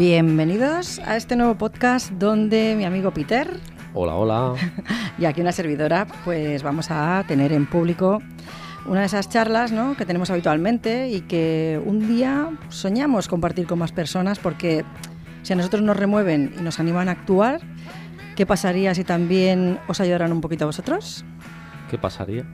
Bienvenidos a este nuevo podcast donde mi amigo Peter Hola, hola. y aquí una servidora pues vamos a tener en público una de esas charlas ¿no? que tenemos habitualmente y que un día soñamos compartir con más personas porque si a nosotros nos remueven y nos animan a actuar, ¿qué pasaría si también os ayudaran un poquito a vosotros? ¿Qué pasaría?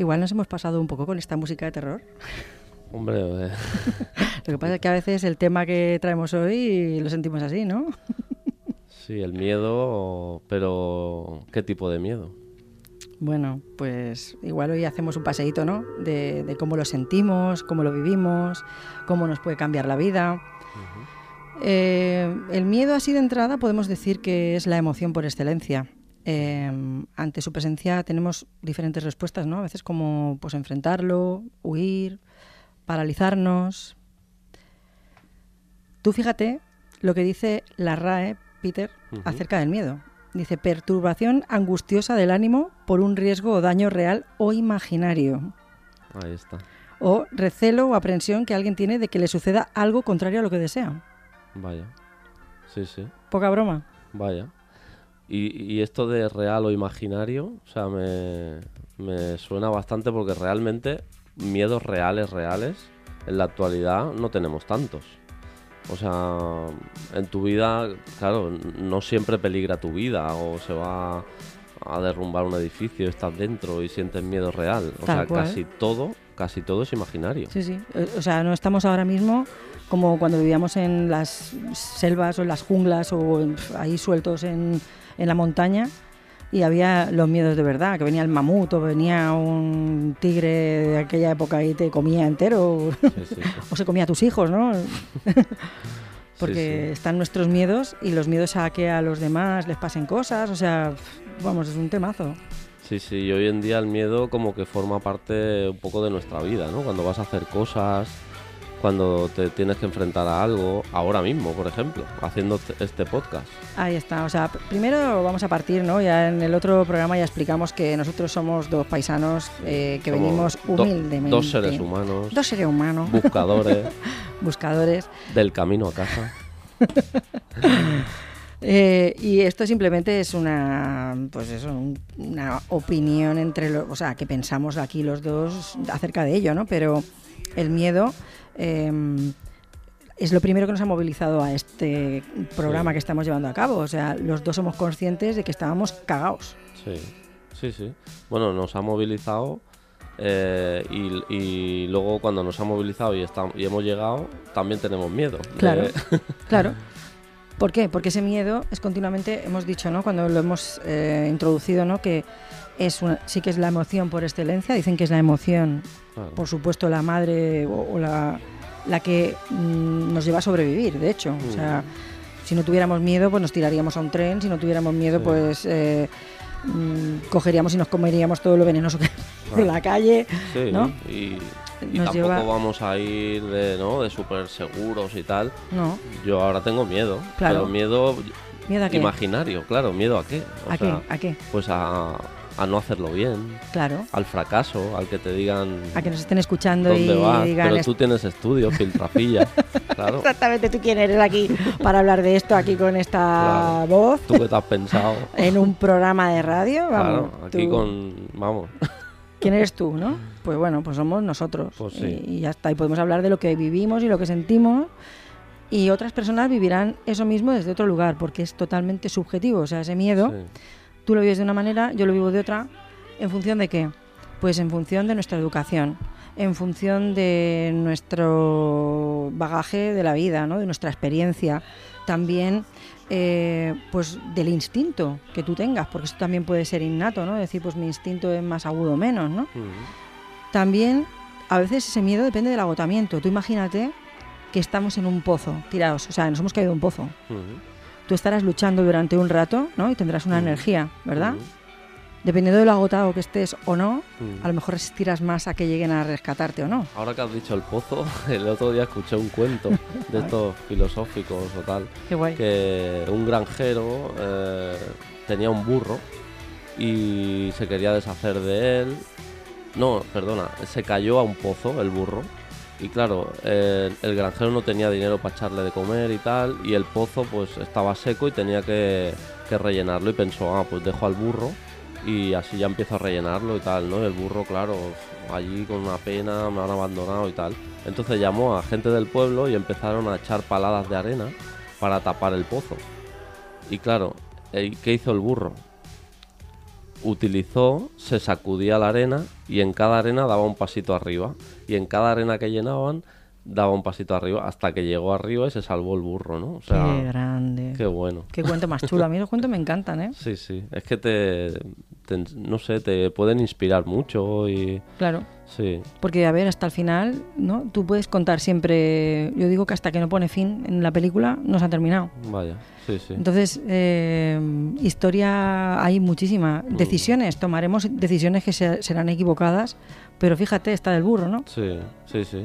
Igual nos hemos pasado un poco con esta música de terror. Hombre, eh, Lo que pasa es que a veces el tema que traemos hoy lo sentimos así, ¿no? sí, el miedo, pero ¿qué tipo de miedo? Bueno, pues igual hoy hacemos un paseíto, ¿no? De, de cómo lo sentimos, cómo lo vivimos, cómo nos puede cambiar la vida. Eh, el miedo así de entrada podemos decir que es la emoción por excelencia. Eh, ante su presencia tenemos diferentes respuestas, ¿no? A veces como pues enfrentarlo, huir, paralizarnos. Tú fíjate lo que dice la RAE, Peter, acerca del miedo. Dice perturbación angustiosa del ánimo por un riesgo o daño real o imaginario. Ahí está. O recelo o aprensión que alguien tiene de que le suceda algo contrario a lo que desea. Vaya. Sí, sí. Poca broma. Vaya. Y, y esto de real o imaginario, o sea, me, me suena bastante porque realmente miedos reales, reales, en la actualidad no tenemos tantos. O sea, en tu vida, claro, no siempre peligra tu vida o se va a derrumbar un edificio, estás dentro y sientes miedo real. O Tal sea, cual. casi todo, casi todo es imaginario. Sí, sí. Eh, O sea, no estamos ahora mismo como cuando vivíamos en las selvas o en las junglas o ahí sueltos en, en la montaña y había los miedos de verdad, que venía el mamut o venía un tigre de aquella época y te comía entero Sí, sí, sí. o se comía a tus hijos, ¿no? Porque están nuestros miedos y los miedos a que a los demás les pasen cosas, o sea, vamos, es un temazo. Sí, sí, y hoy en día el miedo como que forma parte un poco de nuestra vida, ¿no? Cuando vas a hacer cosas, cuando te tienes que enfrentar a algo, ahora mismo, por ejemplo, haciendo este podcast. Ahí está, o sea, pr- primero vamos a partir, ¿no? Ya en el otro programa ya explicamos que nosotros somos dos paisanos eh, que Somos venimos do- humildemente. dos seres humanos, Dos seres humanos, buscadores buscadores. del camino a casa. Eh, y esto simplemente es una, pues eso, un- una opinión entre los, o sea, que pensamos aquí los dos acerca de ello, ¿no? Pero el miedo eh, es lo primero que nos ha movilizado a este programa Sí. que estamos llevando a cabo. O sea, los dos somos conscientes de que estábamos cagados. Sí, sí, sí. Bueno, nos ha movilizado eh, y, y luego cuando nos ha movilizado y, hemos llegado, también tenemos miedo. de- Claro. Claro. ¿Por qué? Porque ese miedo es continuamente, hemos dicho, ¿no? Cuando lo hemos eh, introducido, ¿no? Que es una- sí que es la emoción por excelencia. Dicen que es la emoción, Claro. por supuesto, la madre o, o la, la que mm, nos lleva a sobrevivir, de hecho. O sea, si no tuviéramos miedo, pues nos tiraríamos a un tren. Si no tuviéramos miedo, Sí. pues eh, mm, cogeríamos y nos comeríamos todo lo venenoso que por Claro. la calle. Sí, ¿no? y Y tampoco lleva... vamos a ir de, ¿no? de súper seguros y tal. No, Yo ahora tengo miedo. Claro. Pero miedo miedo a qué. imaginario, claro. ¿Miedo a qué? O ¿A qué? ¿A qué? Pues a, a no hacerlo bien, Claro. al fracaso, al que te digan A que nos estén escuchando dónde y vas. digan... Pero "Es- tú tienes estudios, filtrafilla. claro. Exactamente, tú quién eres aquí para hablar de esto aquí con esta Claro. voz ¿Tú qué te has pensado? en un programa de radio. Vamos, claro, aquí tú- con. Vamos. ¿Quién eres tú, no? Pues bueno, pues somos nosotros. Pues sí. y, y ya está. Y podemos hablar de lo que vivimos y lo que sentimos. Y otras personas vivirán eso mismo desde otro lugar, porque es totalmente subjetivo. O sea, ese miedo, Sí. Tú lo vives de una manera, yo lo vivo de otra. ¿En función de qué? Pues en función de nuestra educación, en función de nuestro bagaje de la vida, ¿no? de nuestra experiencia. También eh, pues del instinto que tú tengas, porque eso también puede ser innato, ¿no? Decir, pues mi instinto es más agudo o menos, ¿no? Mm. También, a veces ese miedo depende del agotamiento. Tú imagínate que estamos en un pozo, tirados, o sea, nos hemos caído en un pozo. Mm. Tú estarás luchando durante un rato, ¿no? Y tendrás una Mm. energía, ¿verdad? Mm. Dependiendo de lo agotado que estés o no, Mm. a lo mejor resistirás más a que lleguen a rescatarte o no. Ahora que has dicho el pozo, el otro día escuché un cuento de estos filosóficos o tal, Qué guay. que un granjero eh, tenía un burro y se quería deshacer de él. No, perdona, se cayó a un pozo el burro. Y claro, el granjero no tenía dinero para echarle de comer y tal, y el pozo pues estaba seco y tenía que, que rellenarlo y pensó, ah, pues dejo al burro y así ya empiezo a rellenarlo y tal, ¿no? El burro, claro, allí con una pena, me han abandonado y tal. Entonces llamó a gente del pueblo y empezaron a echar paladas de arena para tapar el pozo. Y claro, eh, ¿qué hizo el burro? Utilizó, se sacudía la arena y en cada arena daba un pasito arriba. Y en cada arena que llenaban daba un pasito arriba hasta que llegó arriba y se salvó el burro, ¿no? O sea, Qué grande. qué bueno. Qué cuento más chulo. A mí los cuentos me encantan, ¿eh? Sí, sí. Es que te, te- no sé, te pueden inspirar mucho y Claro. sí. Porque, a ver, hasta el final, ¿no? Tú puedes contar siempre. Yo digo que hasta que no pone fin en la película no se ha terminado. Vaya, sí, sí. Entonces, eh, historia hay muchísima. Mm. Decisiones, tomaremos decisiones que se- serán equivocadas, pero fíjate, está del burro, ¿no? Sí, sí, sí.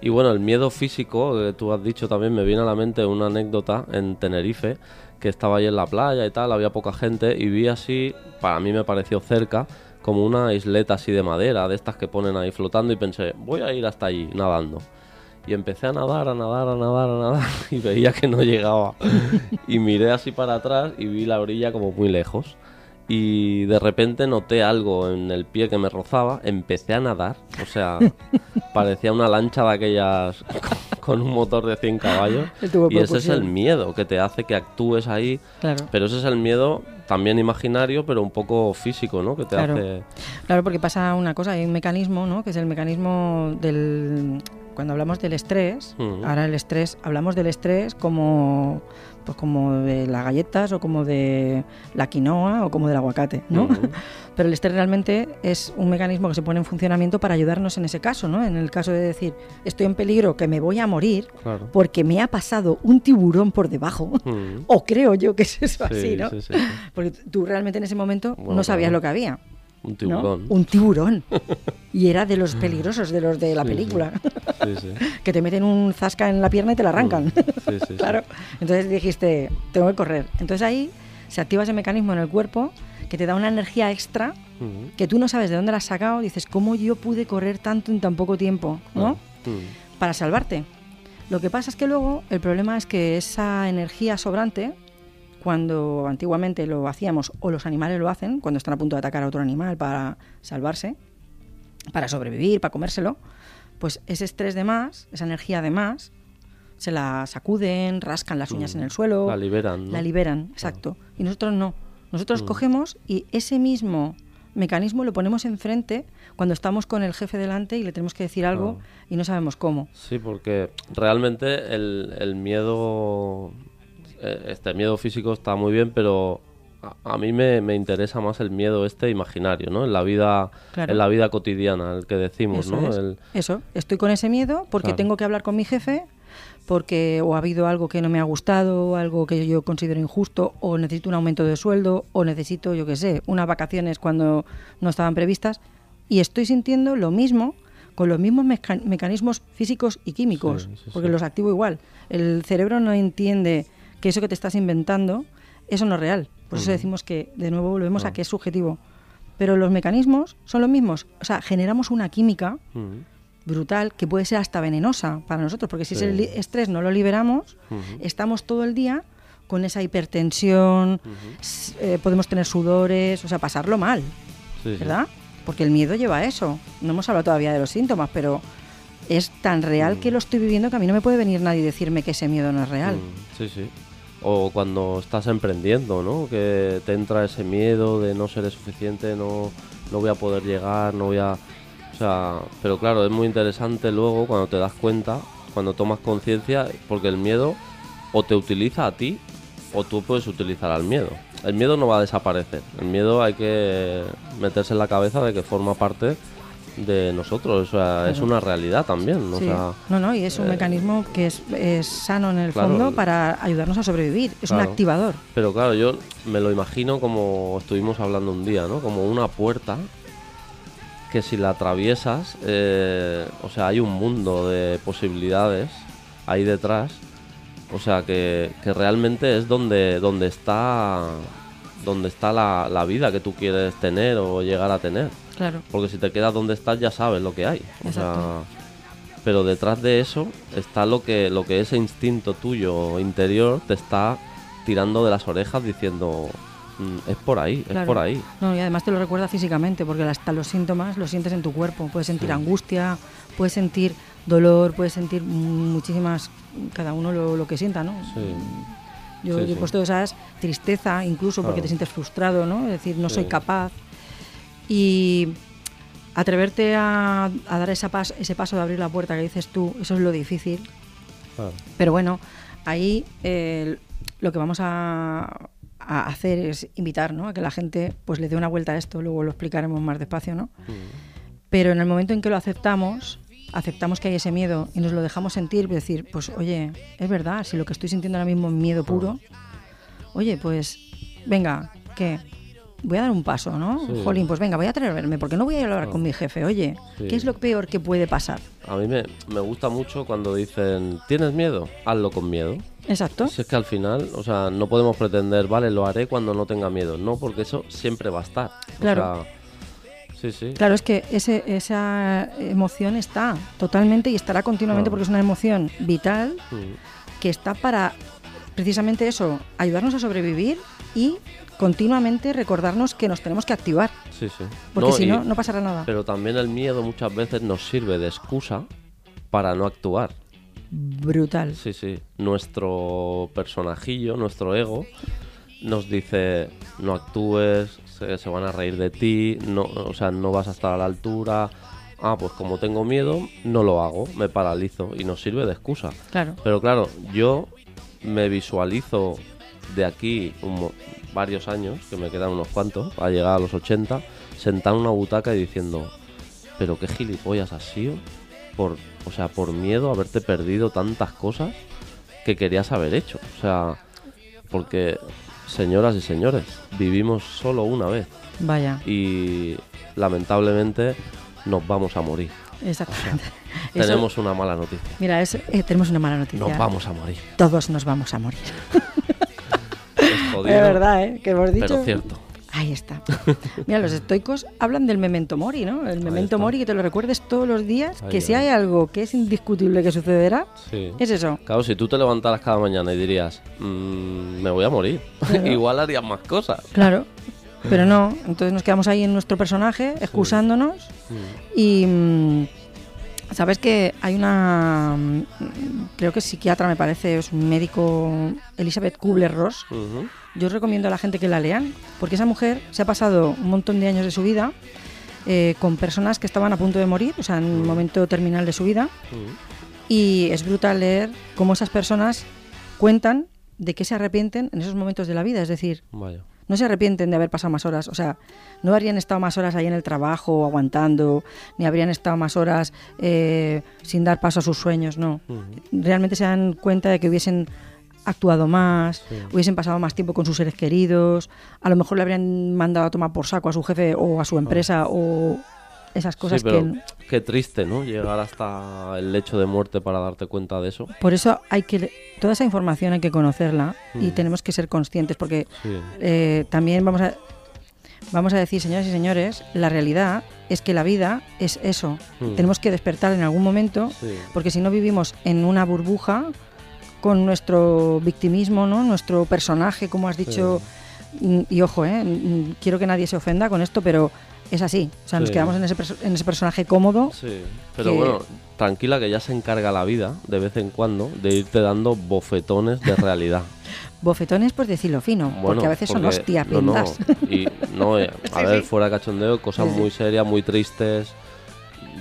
Y bueno, el miedo físico, que tú has dicho también, me viene a la mente una anécdota en Tenerife, que estaba ahí en la playa y tal, había poca gente, y vi así, para mí me pareció cerca, como una isleta así de madera, de estas que ponen ahí flotando, y pensé, voy a ir hasta allí, nadando. Y empecé a nadar, a nadar, a nadar, a nadar, y veía que no llegaba. Y miré así para atrás y vi la orilla como muy lejos. Y de repente noté algo en el pie que me rozaba, empecé a nadar, o sea, parecía una lancha de aquellas con un motor de 100 caballos. Y ese es el miedo que te hace que actúes ahí, Claro. pero ese es el miedo también imaginario, pero un poco físico, ¿no? Que te Claro. hace... Claro, porque pasa una cosa, hay un mecanismo, ¿no? Que es el mecanismo del... Cuando hablamos del estrés, Mm. ahora el estrés, hablamos del estrés como, pues como de las galletas o como de la quinoa o como del aguacate, ¿no? Ujú. Pero el estrés realmente es un mecanismo que se pone en funcionamiento para ayudarnos en ese caso, ¿no? En el caso de decir, estoy en peligro, que me voy a morir Claro. porque me ha pasado un tiburón por debajo. Mm. o creo yo que es eso Sí, así, ¿no? sí, sí. Porque tú realmente en ese momento Bueno, no sabías claro. lo que había. Un ¿no? tiburón. Un tiburón. y era de los peligrosos, de los de la Sí, película. Sí, sí. que te meten un zasca en la pierna y te la arrancan. Mm. Claro. Entonces dijiste, tengo que correr. Entonces ahí se activa ese mecanismo en el cuerpo que te da una energía extra Mm. que tú no sabes de dónde la has sacado. Dices, ¿cómo yo pude correr tanto en tan poco tiempo? ¿no? Mm. Para salvarte. Lo que pasa es que luego el problema es que esa energía sobrante, cuando antiguamente lo hacíamos o los animales lo hacen, cuando están a punto de atacar a otro animal para salvarse, para sobrevivir, para comérselo, pues ese estrés de más, esa energía de más, se la sacuden, rascan las uñas Mm. en el suelo, La liberan, ¿no? la liberan, exacto. Y nosotros no. Nosotros Mm. cogemos y ese mismo mecanismo lo ponemos enfrente cuando estamos con el jefe delante y le tenemos que decir algo Ah. y no sabemos cómo. Sí, porque realmente el, el miedo, este miedo físico está muy bien, pero a, a mí me, me interesa más el miedo este imaginario, ¿no? En la vida, Claro. en la vida cotidiana, el que decimos, Eso ¿no? es. El- Eso, estoy con ese miedo porque Claro. tengo que hablar con mi jefe, porque o ha habido algo que no me ha gustado, algo que yo considero injusto, o necesito un aumento de sueldo, o necesito, yo qué sé, unas vacaciones cuando no estaban previstas, y estoy sintiendo lo mismo con los mismos meca- mecanismos físicos y químicos, Sí, sí, porque sí. los activo igual. El cerebro no entiende que eso que te estás inventando, eso no es real. Por eso decimos que, de nuevo, volvemos Ah. a que es subjetivo. Pero los mecanismos son los mismos. O sea, generamos una química brutal que puede ser hasta venenosa para nosotros, porque si Sí. ese estrés no lo liberamos, Ujú. estamos todo el día con esa hipertensión, Ujú. s- eh, podemos tener sudores, o sea, pasarlo mal, Sí, sí. ¿verdad? Porque el miedo lleva a eso. No hemos hablado todavía de los síntomas, pero es tan real Mm. que lo estoy viviendo que a mí no me puede venir nadie y decirme que ese miedo no es real. Sí, sí. O cuando estás emprendiendo, ¿no? Que te entra ese miedo de no ser suficiente, no, no voy a poder llegar, no voy a... O sea, pero claro, es muy interesante luego cuando te das cuenta, cuando tomas conciencia, porque el miedo o te utiliza a ti o tú puedes utilizar al miedo. El miedo no va a desaparecer. El miedo hay que meterse en la cabeza de que forma parte de nosotros. O sea, es una realidad también. O Sí. sea, no, no, y es un eh, mecanismo que es, es sano en el claro, fondo para ayudarnos a sobrevivir. Es un activador. Pero claro, yo me lo imagino como estuvimos hablando un día, ¿no? Como una puerta que si la atraviesas, eh, o sea, hay un mundo de posibilidades ahí detrás. O sea, que, que realmente es donde, donde está, donde está la, la vida que tú quieres tener o llegar a tener. Claro. Porque si te quedas donde estás ya sabes lo que hay. O sea, pero detrás de eso está lo que, lo que ese instinto tuyo interior te está tirando de las orejas diciendo "Mm, es por ahí, es por ahí. No, y además te lo recuerda físicamente, porque hasta los síntomas los sientes en tu cuerpo. Puedes sentir Sí. angustia, puedes sentir dolor, puedes sentir muchísimas, cada uno lo, lo que sienta, ¿no? Sí. Yo, Sí, yo sí. he puesto esas tristeza, incluso porque Claro. te sientes frustrado, ¿no? Es decir, no soy Sí. capaz. Y atreverte a, a dar esa pas- ese paso de abrir la puerta que dices tú, eso es lo difícil. Claro. Pero bueno, ahí eh, lo que vamos a, a hacer es invitar ¿no? a que la gente pues le dé una vuelta a esto, luego lo explicaremos más despacio, ¿no? Pero en el momento en que lo aceptamos, aceptamos que hay ese miedo y nos lo dejamos sentir, decir, pues oye, es verdad, si lo que estoy sintiendo ahora mismo es miedo puro, oye, pues venga, ¿qué? Voy a dar un paso, ¿no? Sí. Jolín, pues venga, voy a atreverme, porque no voy a hablar con mi jefe, oye, Sí. ¿qué es lo peor que puede pasar? A mí me, me gusta mucho cuando dicen, ¿tienes miedo? Hazlo con miedo. Exacto. Si es que al final, o sea, no podemos pretender, vale, lo haré cuando no tenga miedo. No, porque eso siempre va a estar. O Claro. sea, sí, sí. Claro, es que ese, esa emoción está totalmente y estará continuamente Claro. porque es una emoción vital que está para precisamente eso, ayudarnos a sobrevivir y continuamente recordarnos que nos tenemos que activar, Sí, sí. porque si no, no pasará nada. Pero también el miedo muchas veces nos sirve de excusa para no actuar. Brutal. Sí, sí. Nuestro personajillo, nuestro ego, nos dice no actúes, se, se van a reír de ti, no, o sea, no vas a estar a la altura. Ah, pues como tengo miedo, no lo hago, me paralizo y nos sirve de excusa. Claro. Pero claro, yo me visualizo de aquí un varios años, que me quedan unos cuantos, a llegar a los 80, sentado en una butaca y diciendo, pero qué gilipollas has sido, por, o sea, por miedo a haberte perdido tantas cosas que querías haber hecho. O sea, porque, señoras y señores, vivimos solo una vez Vaya, y lamentablemente nos vamos a morir. exactamente. Tenemos una mala noticia. mira, es- eh, tenemos una mala noticia. Nos vamos a morir. Todos nos vamos a morir. Es jodido, Es verdad, ¿eh? Que hemos dicho. pero cierto. Ahí está. Mira, los estoicos hablan del memento mori, ¿no? El memento mori que te lo recuerdes todos los días, Ahí, que si hay algo que es indiscutible que sucederá, Sí. es eso. Claro, si tú te levantaras cada mañana y dirías, "Mm, me voy a morir, igual harías más cosas. Claro. Pero no, entonces nos quedamos ahí en nuestro personaje, excusándonos y mm, sabes que hay una, mm, creo que es psiquiatra me parece, es un médico, Elizabeth Kubler-Ross. Yo os recomiendo a la gente que la lean, porque esa mujer se ha pasado un montón de años de su vida eh, con personas que estaban a punto de morir, o sea, en un momento terminal de su vida, y es brutal leer cómo esas personas cuentan de qué se arrepienten en esos momentos de la vida, es decir, Vaya. No se arrepienten de haber pasado más horas, o sea, no habrían estado más horas ahí en el trabajo aguantando, ni habrían estado más horas eh, sin dar paso a sus sueños, no. Realmente se dan cuenta de que hubiesen actuado más, Sí. hubiesen pasado más tiempo con sus seres queridos, a lo mejor le habrían mandado a tomar por saco a su jefe o a su empresa o esas cosas sí, pero que... qué triste, ¿no? Llegar hasta el lecho de muerte para darte cuenta de eso. Por eso hay que... Toda esa información hay que conocerla y Mm. tenemos que ser conscientes porque Sí. eh, también vamos a... Vamos a decir, señoras y señores, la realidad es que la vida es eso. Mm. Tenemos que despertar en algún momento Sí. porque si no vivimos en una burbuja con nuestro victimismo, ¿no? Nuestro personaje, como has dicho, mm, y ojo, ¿eh? Quiero que nadie se ofenda con esto, pero es así. O sea, nos Sí. quedamos en ese, en ese personaje cómodo. Sí, pero que- bueno, tranquila que ya se encarga la vida de vez en cuando de irte dando bofetones de realidad. Bofetones, pues decirlo fino, Bueno, porque a veces son porque- hostias no, no, y no, eh, a Sí, ver, sí. fuera de cachondeo, cosas muy serias, muy tristes,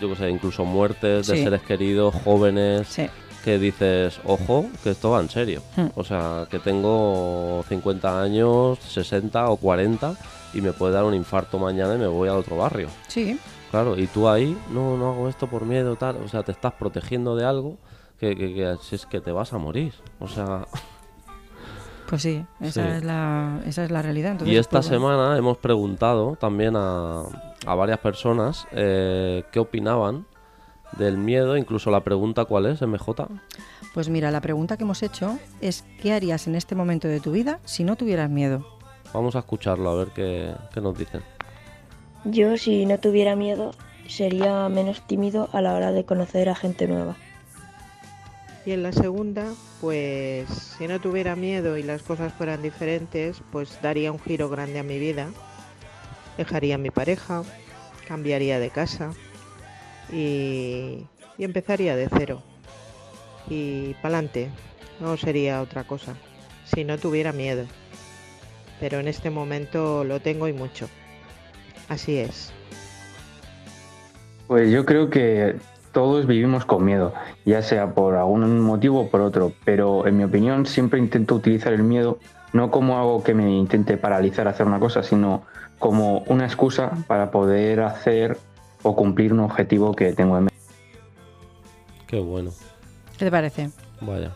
yo qué sé, incluso muertes de seres queridos, jóvenes, Sí. que dices, ojo, que esto va en serio. Hmm. O sea, que tengo 50 años, 60 o 40 y me puede dar un infarto mañana y me voy a otro barrio. Sí, Claro, y tú ahí, no, no hago esto por miedo, tal. O sea, te estás protegiendo de algo que, que, es que te vas a morir. O sea, pues sí, esa, Sí. Es, la, esa es la realidad. Entonces, y esta pues, bueno. semana hemos preguntado también a, a varias personas eh, qué opinaban del miedo, incluso la pregunta cuál es, MJ. Pues mira, la pregunta que hemos hecho es ¿qué harías en este momento de tu vida si no tuvieras miedo? Vamos a escucharlo, a ver qué, qué nos dicen. Yo, si no tuviera miedo, sería menos tímido a la hora de conocer a gente nueva. Y en la segunda, pues si no tuviera miedo y las cosas fueran diferentes, pues daría un giro grande a mi vida. Dejaría a mi pareja, cambiaría de casa y, y empezaría de cero. Y pa'lante, no sería otra cosa, si no tuviera miedo. Pero en este momento lo tengo y mucho. Así es. Pues yo creo que todos vivimos con miedo, ya sea por algún motivo o por otro, pero en mi opinión siempre intento utilizar el miedo no como algo que me intente paralizar a hacer una cosa, sino como una excusa para poder hacer o cumplir un objetivo que tengo en mente. Qué bueno. ¿Qué te parece? Vaya,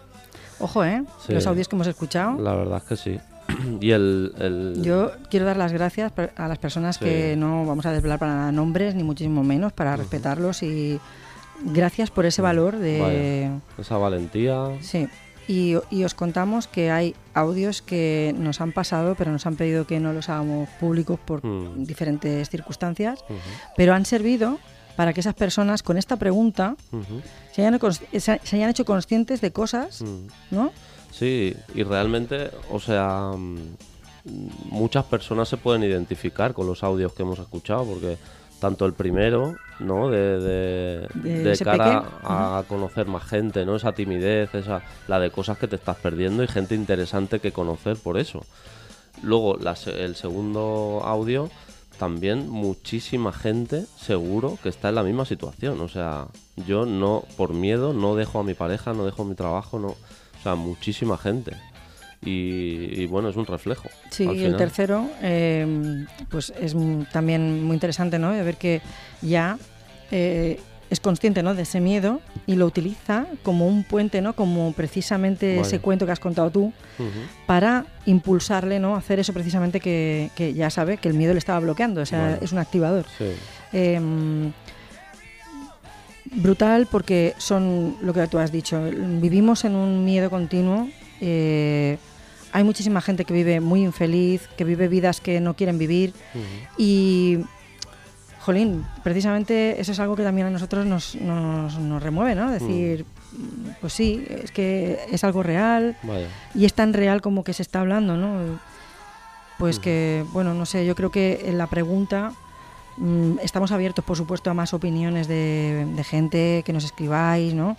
Ojo, ¿eh? Sí. Los audios que hemos escuchado. la verdad es que sí. y el... el- Yo quiero dar las gracias a las personas Sí. que no vamos a desvelar para nada nombres, ni muchísimo menos, para respetarlos y gracias por ese valor de... esa valentía. Sí, y, y os contamos que hay audios que nos han pasado, pero nos han pedido que no los hagamos públicos por Mm. diferentes circunstancias, pero han servido para que esas personas con esta pregunta se hayan, se hayan hecho conscientes de cosas, mm. ¿no? Sí, y realmente, o sea, muchas personas se pueden identificar con los audios que hemos escuchado, porque tanto el primero, ¿no? De, de, De de ese cara a conocer más gente, ¿no? Esa timidez, esa, la de cosas que te estás perdiendo y gente interesante que conocer por eso. Luego, la el segundo audio, también muchísima gente, seguro, que está en la misma situación. O sea, yo no, por miedo, no dejo a mi pareja, no dejo mi trabajo, no. Sea, muchísima gente. Y, y bueno, es un reflejo. Sí, y el tercero, eh, pues es también muy interesante, ¿no? De ver que ya eh, es consciente, ¿no? De ese miedo y lo utiliza como un puente, ¿no? Como precisamente ese cuento que has contado tú, para impulsarle, ¿no? a Hacer eso precisamente que, que ya sabe que el miedo le estaba bloqueando, o sea, Vale. es un activador. Sí. Eh, brutal porque son lo que tú has dicho, vivimos en un miedo continuo. eh, hay muchísima gente que vive muy infeliz, que vive vidas que no quieren vivir y, jolín, precisamente eso es algo que también a nosotros nos, nos, nos remueve, ¿no? Decir, mm, pues sí, es que es algo real Vaya. y es tan real como que se está hablando, ¿no? Pues que, bueno, no sé, yo creo que en la pregunta estamos abiertos, por supuesto, a más opiniones de, de gente que nos escribáis, ¿no?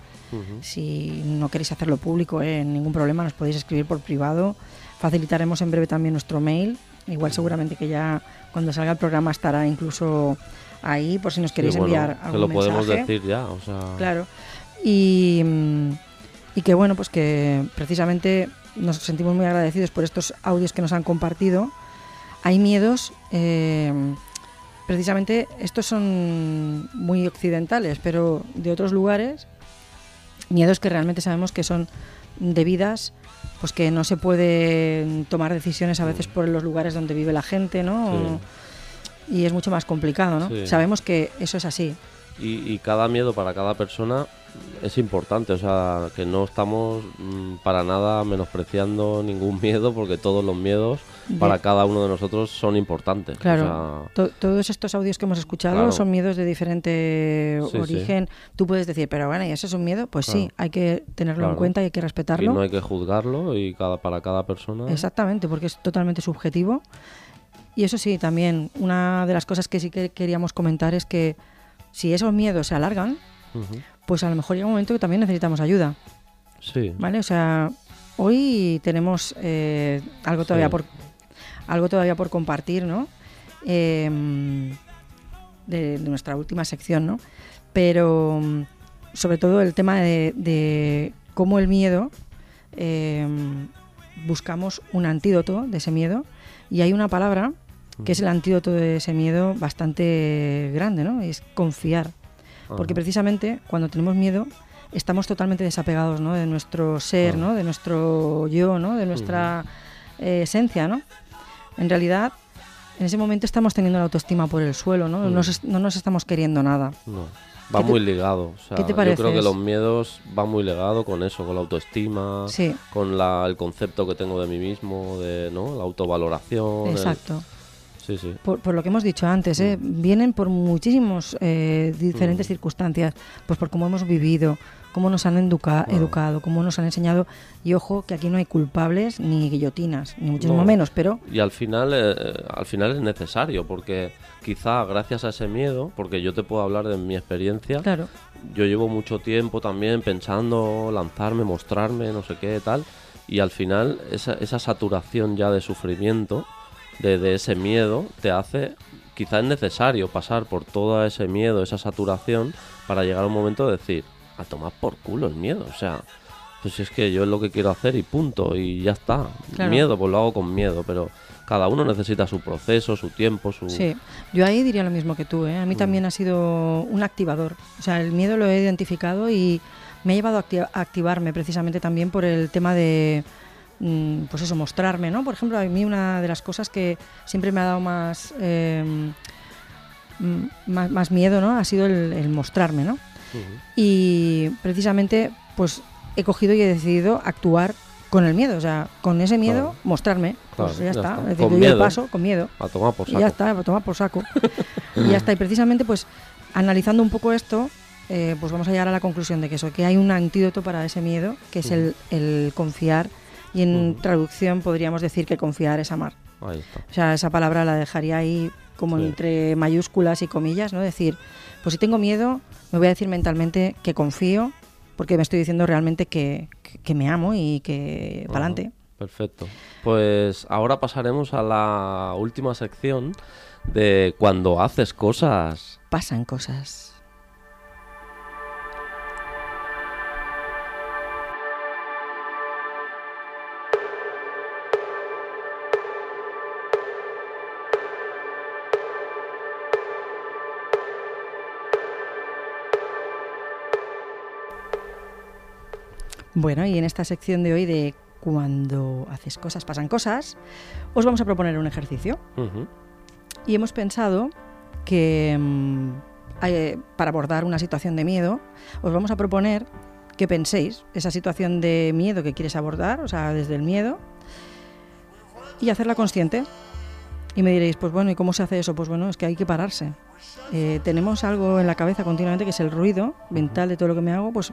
Si no queréis hacerlo público, eh, ningún problema, nos podéis escribir por privado. Facilitaremos en breve también nuestro mail. Igual seguramente que ya cuando salga el programa estará incluso ahí por si nos queréis Sí, bueno, enviar algún lo podemos decir ya, o sea... Claro. Y, mm, y que bueno, pues que precisamente nos sentimos muy agradecidos por estos audios que nos han compartido. Hay miedos, eh, precisamente estos son muy occidentales, pero de otros lugares, miedos que realmente sabemos que son debidas, pues que no se pueden tomar decisiones a veces por los lugares donde vive la gente, ¿no? Sí. y es mucho más complicado, ¿no? Sí. Sabemos que eso es así. Y, y cada miedo para cada persona es importante, o sea, que no estamos mm, para nada menospreciando ningún miedo, porque todos los miedos De- para cada uno de nosotros son importantes. o Claro, sea, to- todos estos audios que hemos escuchado Claro. son miedos de diferente Sí, sí. origen. Tú puedes decir, pero bueno, ¿y eso es un miedo? Pues sí, hay que tenerlo en cuenta y hay que y respetarlo. no hay que juzgarlo y cada para cada persona. Exactamente, porque es totalmente subjetivo. Y eso sí, también una de las cosas que sí que queríamos comentar es que si esos miedos se alargan. Pues a lo mejor llega un momento que también necesitamos ayuda, Sí, ¿vale? O sea, hoy tenemos eh, algo todavía Sí. por algo todavía por compartir, ¿no? Em, de, de nuestra última sección, ¿no? Pero mm, sobre todo el tema de, de cómo el miedo em, buscamos un antídoto de ese miedo y hay una palabra que es el antídoto de ese miedo bastante grande, ¿no? Es confiar. Porque precisamente cuando tenemos miedo estamos totalmente desapegados ¿no? de nuestro ser. ¿no? de nuestro yo, ¿no? de nuestra eh, esencia. ¿no? En realidad, en ese momento estamos teniendo la autoestima por el suelo, ¿no? No, Mm. nos, no nos estamos queriendo nada. No. Va ¿Qué te- muy ligado. O sea, qué te Yo creo que los miedos van muy ligados con eso, con la autoestima, Sí, con la, el concepto que tengo de mí mismo, de ¿no? la autovaloración. el- exacto. Sí, sí. Por, por lo que hemos dicho antes, ¿eh? vienen por muchísimos eh, diferentes Mm. circunstancias, pues por cómo hemos vivido, cómo nos han educa- Claro. educado, cómo nos han enseñado. Y ojo, que aquí no hay culpables ni guillotinas, ni muchísimo No. menos, pero Y al final, eh, eh, al final es necesario, porque quizá gracias a ese miedo, porque yo te puedo hablar de mi experiencia, claro, yo llevo mucho tiempo también pensando lanzarme, mostrarme, no sé qué, tal, y al final esa, esa saturación ya de sufrimiento, de, de ese miedo, te hace, quizá es necesario pasar por todo ese miedo, esa saturación, para llegar a un momento de decir, a tomar por culo el miedo, o sea, pues si es que yo es lo que quiero hacer y punto, y ya está. Claro. Miedo, pues lo hago con miedo, pero cada uno necesita su proceso, su tiempo, su... Sí, yo ahí diría lo mismo que tú. ¿eh? A mí Mm. también ha sido un activador. O sea, el miedo lo he identificado y me ha llevado a acti- a activarme precisamente también por el tema de, pues eso, mostrarme, ¿no? Por ejemplo, a mí una de las cosas que siempre me ha dado más, eh, mm, más, más miedo, ¿no? Ha sido el, el mostrarme, ¿no? Y precisamente, pues he cogido y he decidido actuar con el miedo, o sea, con ese miedo Claro. mostrarme. Pues ya, ya está. está. Es decir, el miedo. paso con miedo. A tomar por Y saco. ya está, a tomar por saco. y ya está. Y precisamente, pues, analizando un poco esto, eh, pues vamos a llegar a la conclusión de que eso, que hay un antídoto para ese miedo, que es el, el confiar. Y en traducción podríamos decir que confiar es amar. Ahí está. O sea, esa palabra la dejaría ahí como Sí. entre mayúsculas y comillas, ¿no? Decir, pues si tengo miedo, me voy a decir mentalmente que confío, porque me estoy diciendo realmente que, que- que me amo y que Ajá. para adelante. Perfecto. Pues ahora pasaremos a la última sección de cuando haces cosas. Pasan cosas. Bueno, y en esta sección de hoy de cuando haces cosas, pasan cosas, os vamos a proponer un ejercicio. Y hemos pensado que mm, eh, para abordar una situación de miedo, os vamos a proponer que penséis esa situación de miedo que quieres abordar, o sea, desde el miedo, y hacerla consciente. Y me diréis, pues bueno, ¿y cómo se hace eso? Pues bueno, es que hay que pararse. Eh, tenemos algo en la cabeza continuamente que es el ruido mental de todo lo que me hago, pues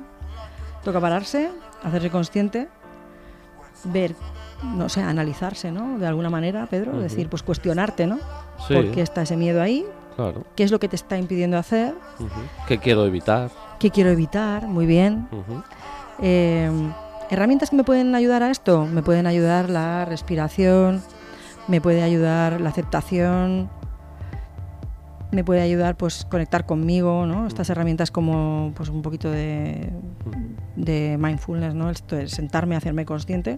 toca pararse, hacerse consciente, ver, no sé, analizarse, ¿no? De alguna manera, Pedro, decir, pues cuestionarte, ¿no? Sí, ¿Por qué está ese miedo ahí? claro. ¿Qué es lo que te está impidiendo hacer? ¿Qué quiero evitar? ¿Qué quiero evitar? Muy bien. Eh, ¿Herramientas que me pueden ayudar a esto? Me pueden ayudar la respiración, me puede ayudar la aceptación, me puede ayudar pues conectar conmigo, ¿no? Estas herramientas como pues un poquito de, de mindfulness, ¿no? Esto es sentarme, hacerme consciente,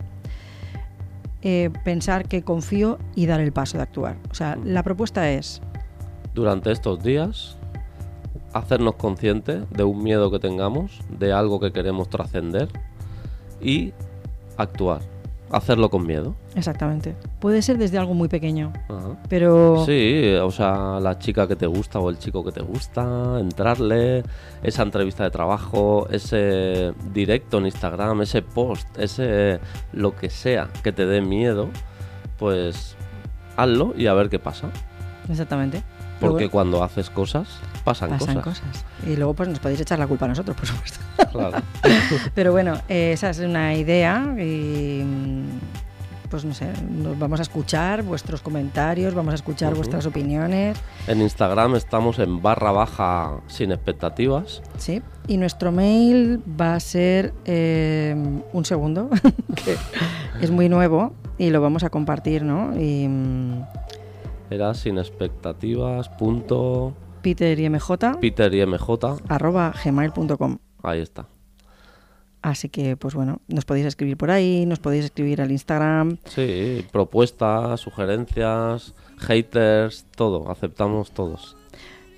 eh, pensar que confío y dar el paso de actuar. O sea, la propuesta es Durante estos días, hacernos conscientes de un miedo que tengamos, de algo que queremos trascender y actuar. hacerlo con miedo. Exactamente. Puede ser desde algo muy pequeño, Ajá. pero Sí, o sea, la chica que te gusta o el chico que te gusta, entrarle, esa entrevista de trabajo, ese directo en Instagram, ese post, ese lo que sea que te dé miedo, pues hazlo y a ver qué pasa. exactamente. Porque Luego cuando haces cosas, pasan, pasan cosas. cosas. Y luego pues nos podéis echar la culpa a nosotros, por supuesto. Claro. Pero bueno, eh, esa es una idea y pues no sé, nos vamos a escuchar vuestros comentarios, vamos a escuchar vuestras opiniones, En Instagram estamos en barra baja sin expectativas. ¿sí? Y nuestro mail va a ser eh, un segundo, que es muy nuevo y lo vamos a compartir, ¿no? Y mm, Era sin expectativas. Punto Peter y MJ Peter y MJ. arroba gmail.com. Ahí está. Así que, pues bueno, nos podéis escribir por ahí, nos podéis escribir al Instagram. Sí, propuestas, sugerencias, haters, todo, aceptamos todos.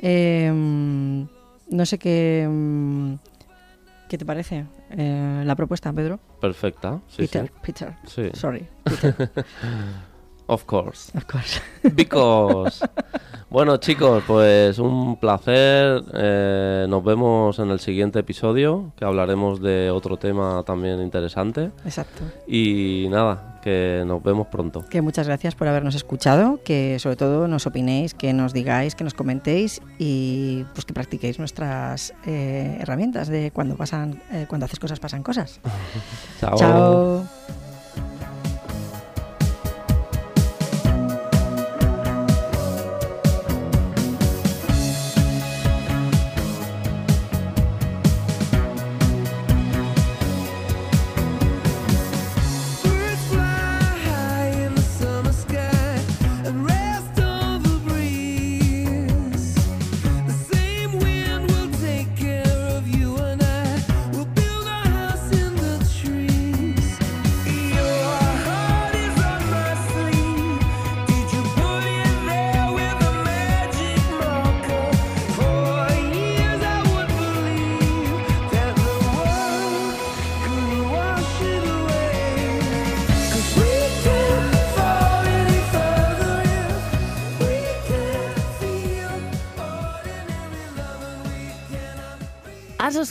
Eh, no sé qué, mm, qué te parece eh, la propuesta, Pedro. Perfecta, sí, Peter, Peter. Sí, sorry, Peter, of course. of course. Because. bueno, chicos, pues un placer. eh, nos vemos en el siguiente episodio, que hablaremos de otro tema también interesante. Exacto. Y nada, que nos vemos pronto. Que muchas gracias por habernos escuchado, que sobre todo nos opinéis, que nos digáis, que nos comentéis y pues que practiquéis nuestras eh, herramientas de cuando pasan, eh, cuando haces cosas pasan cosas. Chao. Chao.